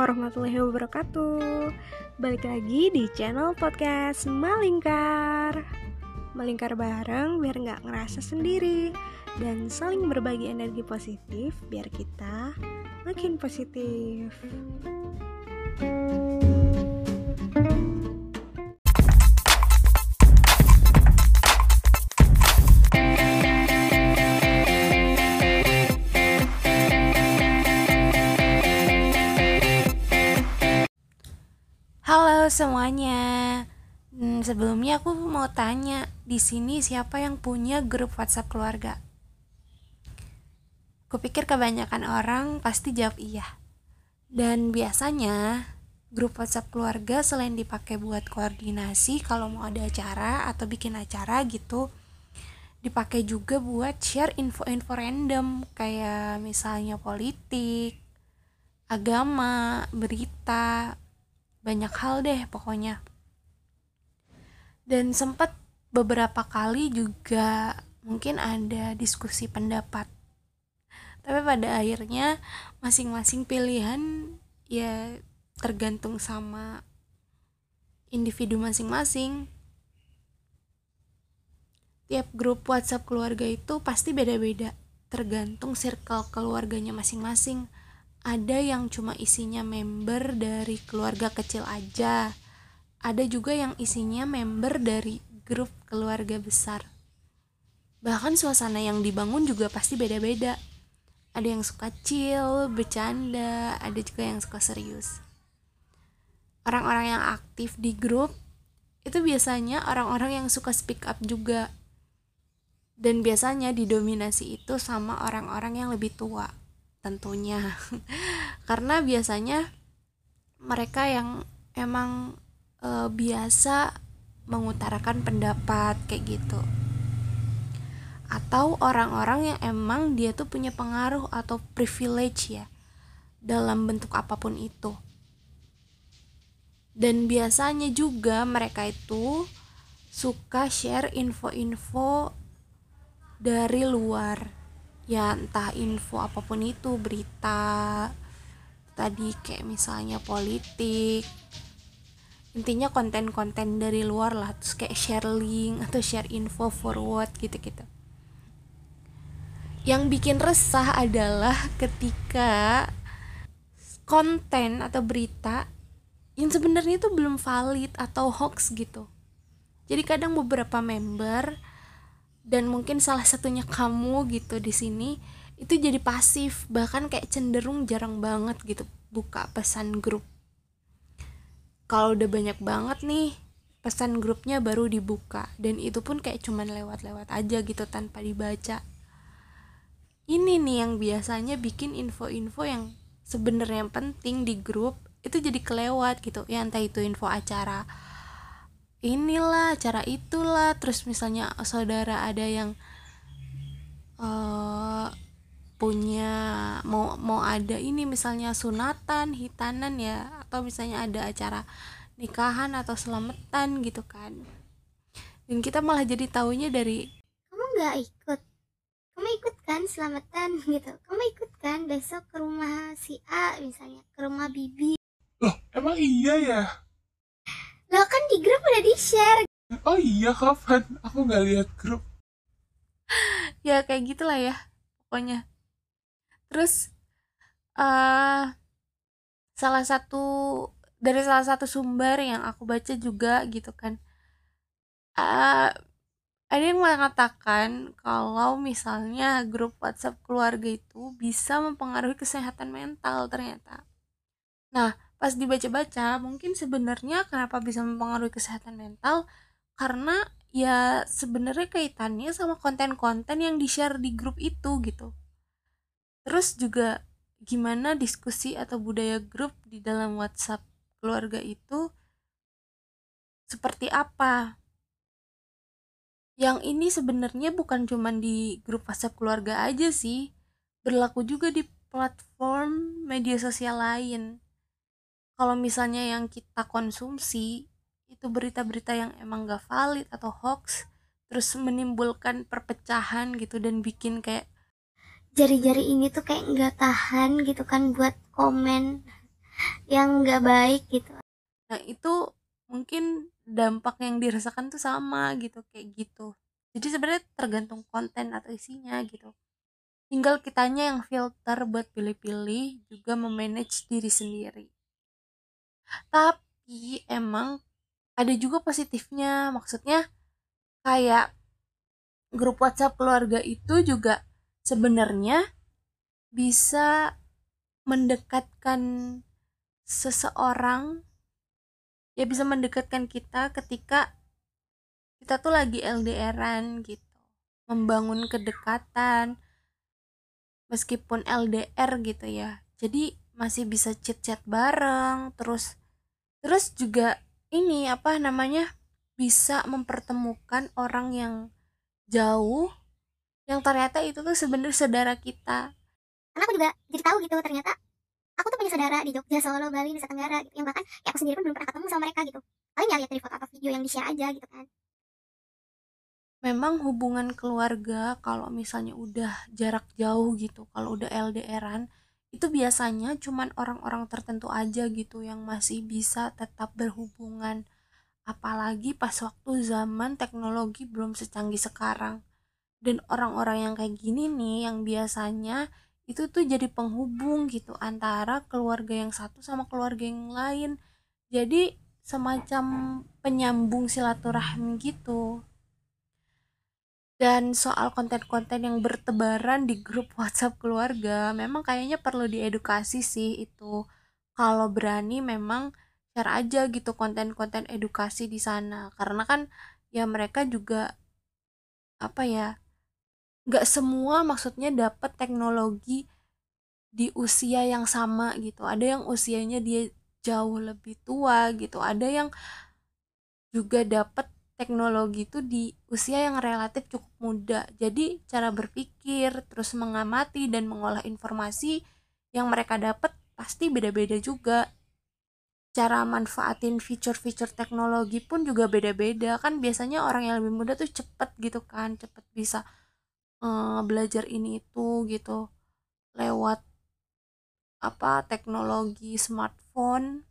warahmatullahi wabarakatuh. Balik lagi di channel podcast Malingkar. Melingkar bareng biar nggak ngerasa sendiri Dan saling berbagi energi positif biar kita makin positif. Halo semuanya. Hmm, sebelumnya aku mau tanya, di sini siapa yang punya grup WhatsApp keluarga? Kupikir kebanyakan orang pasti jawab iya. Dan biasanya grup WhatsApp keluarga selain dipakai buat koordinasi kalau mau ada acara atau bikin acara gitu, dipakai juga buat share info-info random kayak misalnya politik, agama, berita, banyak hal deh pokoknya. Dan sempat beberapa kali juga mungkin ada diskusi pendapat. Tapi pada akhirnya masing-masing pilihan ya tergantung sama individu masing-masing. Tiap grup WhatsApp keluarga itu pasti beda-beda tergantung circle keluarganya masing-masing ada yang cuma isinya member dari keluarga kecil aja. Ada juga yang isinya member dari grup keluarga besar. Bahkan suasana yang dibangun juga pasti beda-beda. Ada yang suka chill, bercanda, ada juga yang suka serius. Orang-orang yang aktif di grup itu biasanya orang-orang yang suka speak up juga. Dan biasanya didominasi itu sama orang-orang yang lebih tua tentunya. Karena biasanya mereka yang emang e, biasa mengutarakan pendapat kayak gitu. Atau orang-orang yang emang dia tuh punya pengaruh atau privilege ya dalam bentuk apa pun itu. Dan biasanya juga mereka itu suka share info-info dari luar ya entah info apa pun itu berita tadi kayak misalnya politik. Intinya konten-konten dari luar lah terus kayak share link atau share info forward gitu-gitu. Yang bikin resah adalah ketika konten atau berita yang sebenarnya itu belum valid atau hoax gitu. Jadi kadang beberapa member dan mungkin salah satunya kamu gitu di sini itu jadi pasif bahkan kayak cenderung jarang banget gitu buka pesan grup. Kalau udah banyak banget nih pesan grupnya baru dibuka dan itu pun kayak cuman lewat-lewat aja gitu tanpa dibaca. Ini nih yang biasanya bikin info-info yang sebenarnya penting di grup itu jadi kelewat gitu. Ya entah itu info acara inilah cara itulah. Terus misalnya saudara ada yang uh, punya mau mau ada ini misalnya sunatan hitanan ya atau misalnya ada acara nikahan atau selamatan gitu kan. Dan kita malah jadi taunya dari kamu nggak ikut? Kamu ikut kan selamatan gitu? Kamu ikut kan besok ke rumah si A misalnya ke rumah Bibi? Loh emang iya ya Lo kan di grup udah di share. Oh iya kapan? Aku nggak lihat grup. ya kayak gitulah ya pokoknya. Terus uh, salah satu dari salah satu sumber yang aku baca juga gitu kan. Uh, ada yang mengatakan kalau misalnya grup WhatsApp keluarga itu bisa mempengaruhi kesehatan mental ternyata. Nah, pas dibaca-baca mungkin sebenarnya kenapa bisa mempengaruhi kesehatan mental? Karena ya sebenarnya kaitannya sama konten-konten yang di-share di grup itu gitu. Terus juga gimana diskusi atau budaya grup di dalam WhatsApp keluarga itu seperti apa? Yang ini sebenarnya bukan cuma di grup WhatsApp keluarga aja sih berlaku juga di platform media sosial lain kalau misalnya yang kita konsumsi itu berita-berita yang emang gak valid atau hoax terus menimbulkan perpecahan gitu dan bikin kayak jari-jari ini tuh kayak nggak tahan gitu kan buat komen yang nggak baik gitu. Nah itu mungkin dampak yang dirasakan tuh sama gitu kayak gitu. Jadi sebenarnya tergantung konten atau isinya gitu. Tinggal kitanya yang filter buat pilih-pilih juga memanage diri sendiri tapi emang ada juga positifnya. Maksudnya kayak grup WhatsApp keluarga itu juga sebenarnya bisa mendekatkan seseorang ya bisa mendekatkan kita ketika kita tuh lagi LDRan gitu membangun kedekatan meskipun LDR gitu ya. Jadi masih bisa chat-chat bareng terus terus juga ini apa namanya bisa mempertemukan orang yang jauh yang ternyata itu tuh sebenarnya saudara kita. Karena aku juga jadi tahu gitu ternyata aku tuh punya saudara di Jogja, Solo, Bali, Nusa Tenggara gitu. Yang bahkan ya aku sendiri pun belum pernah ketemu sama mereka gitu. Paling ya lihat dari foto atau video yang di share aja gitu kan. Memang hubungan keluarga kalau misalnya udah jarak jauh gitu kalau udah LDRan itu biasanya cuman orang-orang tertentu aja gitu yang masih bisa tetap berhubungan. Apalagi pas waktu zaman teknologi belum secanggih sekarang. Dan orang-orang yang kayak gini nih yang biasanya itu tuh jadi penghubung gitu antara keluarga yang satu sama keluarga yang lain. Jadi semacam penyambung silaturahmi gitu dan soal konten-konten yang bertebaran di grup WhatsApp keluarga memang kayaknya perlu diedukasi sih itu. Kalau berani memang share aja gitu konten-konten edukasi di sana. Karena kan ya mereka juga apa ya nggak semua maksudnya dapat teknologi di usia yang sama gitu. Ada yang usianya dia jauh lebih tua gitu. Ada yang juga dapat teknologi itu di usia yang relatif cukup muda. Jadi cara berpikir, terus mengamati dan mengolah informasi yang mereka dapat pasti beda-beda juga. Cara manfaatin fitur-fitur teknologi pun juga beda-beda. Kan biasanya orang yang lebih muda tuh cepet gitu kan, cepet bisa uh, belajar ini itu gitu lewat apa teknologi smartphone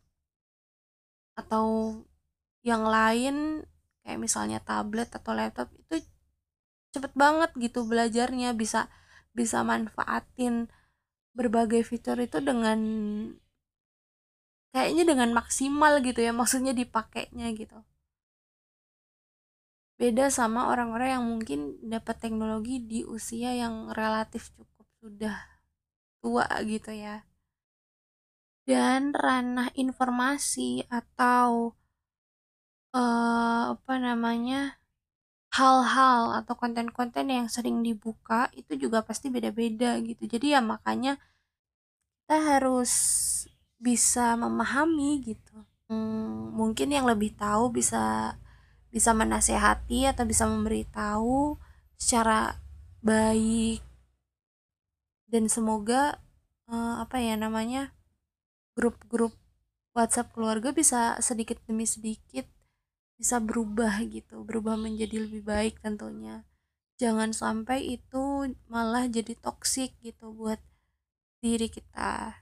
atau yang lain kayak misalnya tablet atau laptop itu cepet banget gitu belajarnya bisa bisa manfaatin berbagai fitur itu dengan kayaknya dengan maksimal gitu ya maksudnya dipakainya gitu. Beda sama orang-orang yang mungkin dapat teknologi di usia yang relatif cukup sudah tua gitu ya. Dan ranah informasi atau uh, apa namanya, hal-hal atau konten-konten yang sering dibuka itu juga pasti beda-beda gitu. Jadi ya makanya kita harus bisa memahami gitu. Hmm, mungkin yang lebih tahu bisa bisa menasehati atau bisa memberitahu secara baik dan semoga uh, apa ya namanya grup-grup WhatsApp keluarga bisa sedikit demi sedikit bisa berubah gitu berubah menjadi lebih baik tentunya. Jangan sampai itu malah jadi toksik gitu buat diri kita